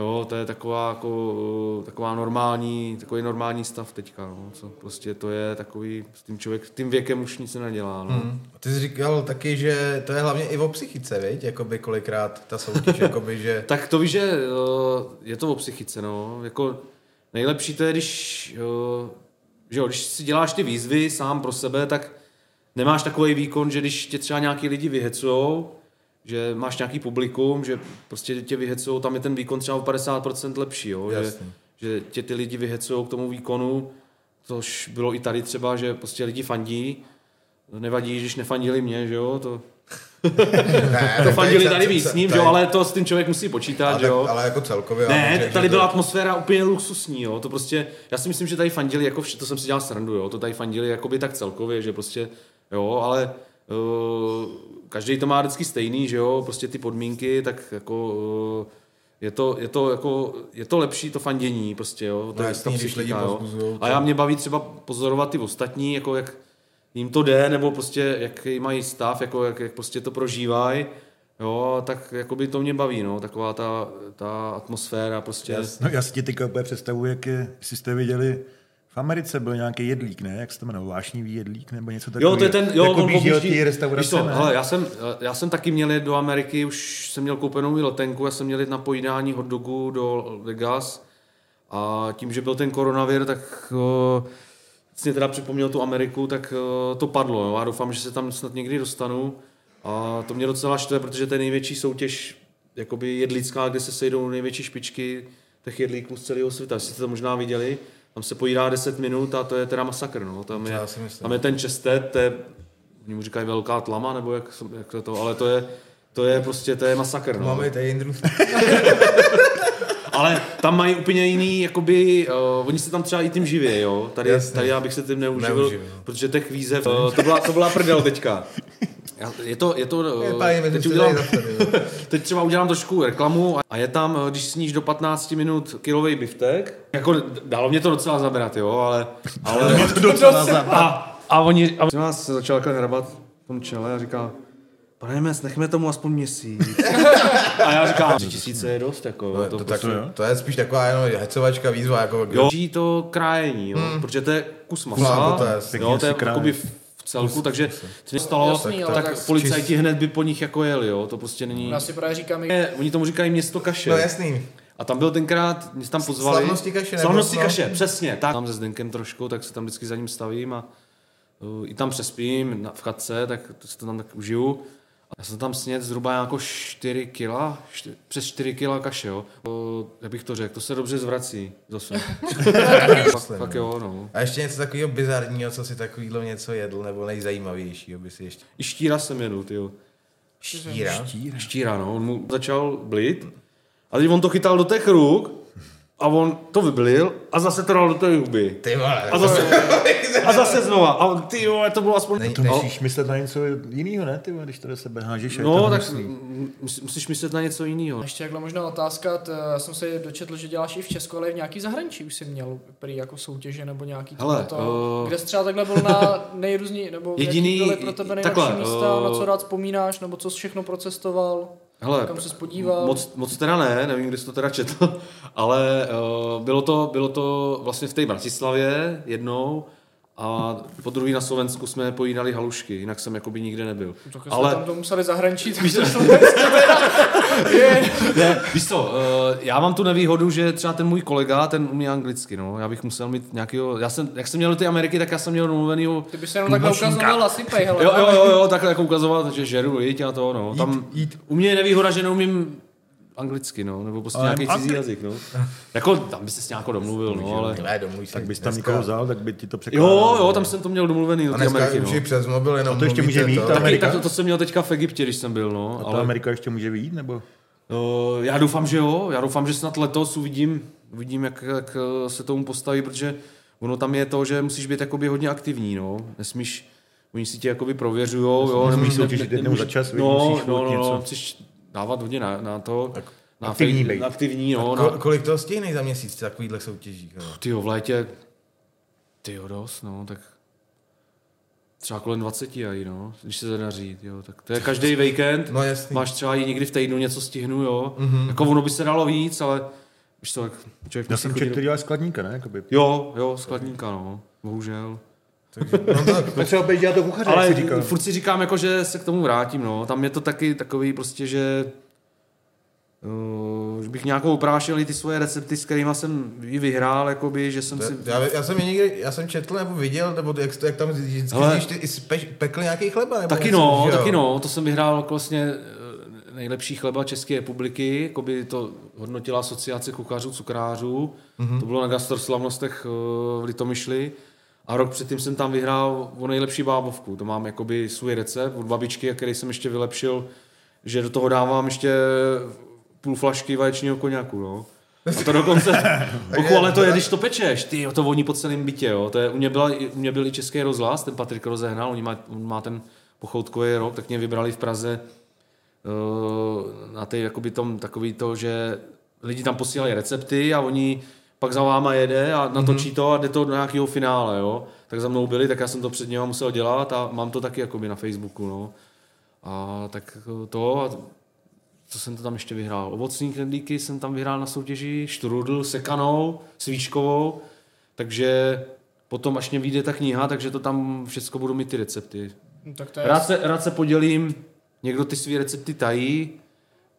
jo, to je taková, jako, eh, taková normální, takový normální stav teďka, no, co prostě to je takový, s tím člověk, tím věkem už nic nedělá, no. Hmm. Ty jsi říkal taky, že to je hlavně i o psychice, viď? Jakoby kolikrát ta soutěž, jakoby, že... Tak to víš, že eh, je to o psychice, no. Jako nejlepší to je, když, eh, že jo, když si děláš ty výzvy sám pro sebe, tak nemáš takový výkon, že když tě třeba nějaký lidi vyhecujou, že máš nějaký publikum, že prostě tě vyhecujou, tam je ten výkon třeba o 50% lepší, jo. Že, Jasný. že tě ty lidi vyhecujou k tomu výkonu, což bylo i tady třeba, že prostě lidi fandí nevadí, když nefandili mě, že jo, to, Ne, to fandili tady- víc s ním, že tady- jo, ale to s tím člověk musí počítat, ale, že jo. ale jako celkově. Ne, řekl, tady že byla to- atmosféra úplně luxusní, jo. To prostě, já si myslím, že tady fandili, jako vše, to jsem si dělal srandu, jo. To tady fandili jakoby tak celkově, že prostě, jo, ale každý to má vždycky stejný, že jo, prostě ty podmínky, tak jako uh, je to, je to, jako, je to lepší to fandění, prostě, jo. To No je jasný, lidi jo. A já mě baví třeba pozorovat ty ostatní, jako jak jim to jde, nebo prostě jaký mají stav, jako jak, jak prostě to prožívají, jo, tak jakoby to mě baví, no, taková ta, ta atmosféra, prostě. No, já si ti teďka úplně představuji, jak je, jste viděli, v Americe byl nějaký jedlík, ne? Jak se to jmenuje? Vášnivý jedlík nebo něco takového? Jo, to je ten, jo, jako on objíždí- restaurace, ne? hele, já jsem, já jsem taky měl jet do Ameriky, už jsem měl koupenou letenku, já jsem měl jít na pojídání hot dogu do Vegas a tím, že byl ten koronavir, tak uh, mě teda připomněl tu Ameriku, tak uh, to padlo. Jo. Já doufám, že se tam snad někdy dostanu a to mě docela štve, protože to je největší soutěž jakoby jedlická, kde se sejdou největší špičky těch jedlíků z celého světa. Jste to možná viděli, tam se pojídá 10 minut a to je teda masakr. No. Tam, je, tam je ten čestet, to je, oni mu říkají velká tlama, nebo jak, jak to, to, ale to je, to je prostě, to je masakr. No. Máme tady Jindru. Ale tam mají úplně jiný, jakoby, uh, oni se tam třeba i tím živí, jo. Tady, Jasně. tady já bych se tím neuživil, Neuživil. protože těch výzev, uh, to, byla, to byla prdel teďka. Já- Je to, je to, Je my teď, udělám, jo. teď třeba udělám trošku reklamu a- je tam, uh, když sníš do 15 minut kilový biftek, jako dalo mě to docela zabrat, jo, ale, ale a, a oni, a nás se začal takhle hrabat v tom čele a říká, pane Mes, nechme tomu aspoň měsíc. a já říkám, tři tisíce je dost, jako. To, to to, prostě- tak, to je spíš taková jenom hecovačka, výzva, jako Jo, to krájení, jo, hmm. protože to je kus masa, No, to je jo, to je jakoby v celku, takže se stalo, Jasný, tak, tak, tak policajti hned by po nich jako jeli, jo, to prostě není... Já si právě říkám, Ne, Oni tomu říkají město kaše. No jasný. A tam byl tenkrát, mě tam pozvali. Slavnosti kaše, nebo Slavnosti no? kaše, přesně. Tak. Tam se Zdenkem trošku, tak se tam vždycky za ním stavím a uh, i tam přespím na, v chatce, tak to si to tam tak užiju. A já jsem tam sněd zhruba jako 4 kila, čty, přes 4 kila kaše, jo. O, jak bych to řekl, to se dobře zvrací zase. fakt, fakt jo, no. A ještě něco takového bizarního, co si takovýhle něco jedl, nebo nejzajímavějšího by si ještě... I štíra jsem jedu, tyjo. Štíra? Štíra, no. On mu začal blit a teď on to chytal do těch ruk a on to vyblil a zase to dal do té huby. Ty vole. A zase, a zase znova. A ty jo, to bylo aspoň... Není- To No, musíš myslet na něco jiného, ne? Ty, vole, když to do sebe hážeš. no tak hnusný. mus- musíš myslet na něco jiného. Ještě jakhle možná otázka, t, já jsem se dočetl, že děláš i v Česku, ale i v nějaký zahraničí už jsi měl prý jako soutěže nebo nějaký Hele, to, eh, kde jsi třeba takhle byl na nejrůzní, nebo Jediný- jaký byly pro tebe nejlepší takhle, místa, na co eh, rád vzpomínáš, nebo co jsi všechno procestoval, Hele, kam jsi podíval. moc, moc teda ne, nevím, kde jsi to teda četl, ale uh, bylo, to, bylo to vlastně v té Bratislavě jednou a po druhý na Slovensku jsme pojídali halušky, jinak jsem jakoby nikde nebyl. Tak ale... Ale tam to museli teda je. ne, víš co, uh, já mám tu nevýhodu, že třeba ten můj kolega, ten umí anglicky, no, já bych musel mít nějakého, já jsem, jak jsem měl do té Ameriky, tak já jsem měl domluvenýho Ty bys jenom takhle ukazoval asi pej, hele. Jo, jo, jo, jo, takhle jako ukazovat, že žeru, jít a to, no. Tam, jít. U mě je nevýhoda, že neumím anglicky, no, nebo prostě Ale nějaký cizí angli- jazyk, no. Jako, tam by se s nějakou domluvil, no, ale... Ne, domluví se. Tak bys tam někoho vzal, tak by ti to překládal. Jo, jo, tam jsem to měl domluvený do Ameriky, no. přes mobil jenom A to ještě může být, to. ta Taky, Amerika? tak to, to, jsem měl teďka v Egyptě, když jsem byl, no, A ale Amerika ještě může vyjít, nebo? uh, já doufám, že jo, já doufám, že snad letos uvidím, uvidím, jak, jak eh, se tomu postaví, protože ono tam je to, že musíš být jakoby hodně aktivní, no, nesmíš, oni si tě jakoby prověřujou, jo, nesmíš nemůže- soutěžit jednou za čas, no, musíš no, no, no, něco. musíš dávat hodně na, na to, na aktivní fej- aktivní, no, na, kolik toho stihnej za měsíc takovýhle soutěží? jo? tyjo, v létě, tyjo, dost, no, tak třeba kolem 20 aj, no, když se zadaří, jo, tak to je každý víkend, No jasný. máš třeba i někdy v týdnu něco stihnu, jo, mm-hmm. jako ono by se dalo víc, ale víš co, jak člověk Já jsem četl, do- to dělá skladníka, ne? Jakoby. Jo, jo, skladníka, no, bohužel. No to, Tak běž dělat to kuchaře, Ale říkal. furt si říkám, jako, že se k tomu vrátím, no. Tam je to taky takový prostě, že uh, bych nějakou oprášil i ty svoje recepty, s kterými jsem ji vyhrál, jakoby, že jsem to, si... já, já, jsem je někdy, já jsem četl nebo viděl, nebo jak, to- jak tam vždycky Hele. když ty i speč, pekl nějaký chleba, nebo Taky něco, no, že jo? taky no, to jsem vyhrál jako vlastně eh, nejlepší chleba České republiky, jakoby to hodnotila asociace kuchařů, cukrářů, Mhm. mm-hmm. to bylo na gastroslavnostech eh, v Litomyšli A rok předtím jsem tam vyhrál o nejlepší bábovku. To mám jakoby svůj recept od babičky, který jsem ještě vylepšil, že do toho dávám ještě půl flašky vaječního koněku, no. A to dokonce, boku, ale to je, když to pečeš, ty, jo, to voní po celém bytě, jo. To je, u, mě byla, u mě byl i český rozhlas, ten Patrik rozehnal, on má, on má ten pochoutkový rok, tak mě vybrali v Praze uh, na ty, jakoby tom, takový to, že lidi tam posílají recepty a oni pak za váma jede a natočí to a jde to do nějakého finále, jo. Tak za mnou byli, tak já jsem to před něma musel dělat a mám to taky jakoby na Facebooku, no. A tak to, a co jsem to tam ještě vyhrál? Ovocní knedlíky jsem tam vyhrál na soutěži, štrudl sekanou, svíčkovou, takže potom, až mě vyjde ta kniha, takže to tam všechno budu mít ty recepty. No, tak to je Rád se, rád se podělím, někdo ty své recepty tají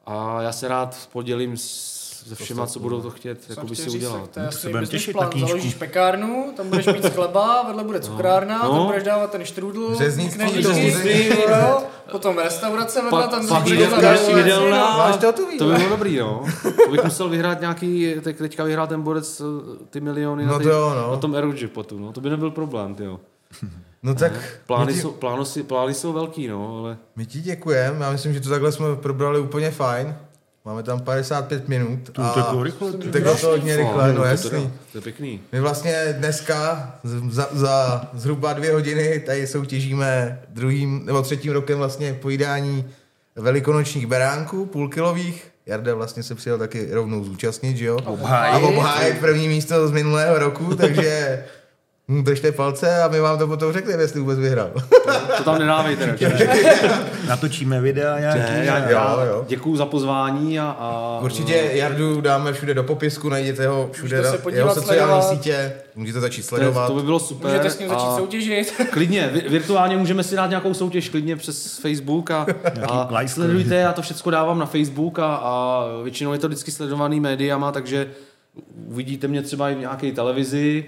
a já se rád podělím s, se všema, co budou to chtět jakoby chtěl si udělat. tak No, se budeme těšit plán. na knížku. Založíš pekárnu, tam budeš mít chleba, vedle bude cukrárna, No. tam budeš dávat ten štrůdl, Řeznictví, jo, potom restaurace vedle, Pa, tam pak zřídíš jídelna, to by bylo dobrý, no. To bych musel vyhrát nějaký, teď, teďka vyhrál ten borec eh, ty miliony No na, ty, to jo, no. na tom Aerojackpotu, no. To by nebyl problém, ty jo. No tak Plány my ti, jsou, plány, si, plány jsou velký, no, ale my ti děkujeme, já myslím, že to takhle jsme probrali úplně fajn. Máme tam 55 minut. To uteklo rychle. Uteklo to hodně rychle, no to, jasný. to je pěkný. My vlastně dneska za, za zhruba dvě hodiny tady soutěžíme druhým nebo třetím rokem vlastně pojídání velikonočních beránků, půlkilových. Jarda vlastně se přijel taky rovnou zúčastnit, že jo? Obhájit. A obhájit první místo z minulého roku, takže držte palce a my vám to potom řekneme, jestli vůbec vyhrál. To tam nedávejte, radši. Natočíme videa nějaký. Ne, já, a- Jo, jo. Děkuju za pozvání a, a Určitě Jardu dáme všude do popisku, najděte ho všude Můžete na se podívat, jeho sociální sítě, můžete začít to, sledovat. to by bylo super. Můžete s ním začít a soutěžit. Klidně, vi- virtuálně můžeme si dát nějakou soutěž klidně přes Facebook a, a like. sledujte, já to všechno dávám na Facebook a, a většinou je to vždycky sledovaný médiama, takže uvidíte mě třeba i v nějaké televizi,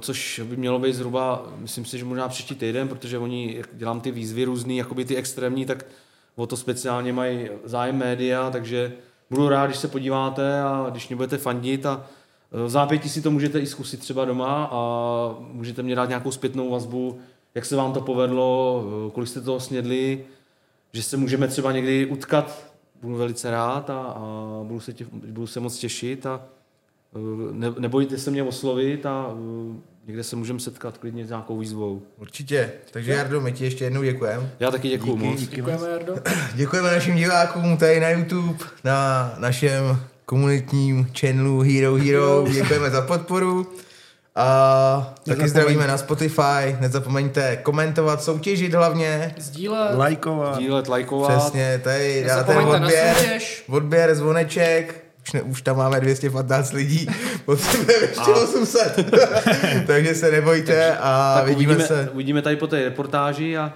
což by mělo být zhruba, myslím si, že možná příští týden, protože oni, jak dělám ty výzvy různý, jakoby ty extrémní, tak o to speciálně mají zájem média, takže budu rád, když se podíváte a když mě budete fandit a eh, v zápětí si to můžete i zkusit třeba doma a můžete mě dát nějakou zpětnou vazbu, jak se vám to povedlo, eh, kolik jste toho snědli, že se můžeme třeba někdy utkat, budu velice rád a, a budu, se tě, budu se moc těšit a eh, ne, nebojte se mě oslovit a eh, někde se můžeme setkat klidně s nějakou výzvou. Určitě. Takže Jardo, my ti ještě jednou děkujeme. Já taky děkuju moc. Děkujeme, Jardo. Děkujeme našim divákům tady na YouTube, na našem komunitním channelu Hero Hero. Děkujeme za podporu. A taky zdravíme na Spotify. Nezapomeňte komentovat, soutěžit hlavně. Sdílet. Lajkovat. Dílet, lajkovat. Přesně, tady dáte odběr, odběr, zvoneček. Už, ne, už tam máme 215 lidí, potřebujeme ještě 800. Takže se nebojte a tak vidíme uvidíme, se. uvidíme tady po té reportáži a,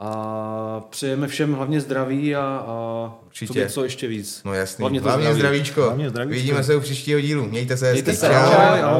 a přejeme všem hlavně zdraví a, a Určitě. co, co ještě víc. No jasný, Hlavně hlavně zdraví. zdravíčko. Hlavně zdravíčko. Vidíme se u příštího dílu. Mějte se hezky. Mějte se, Čau. ahoj, ahoj.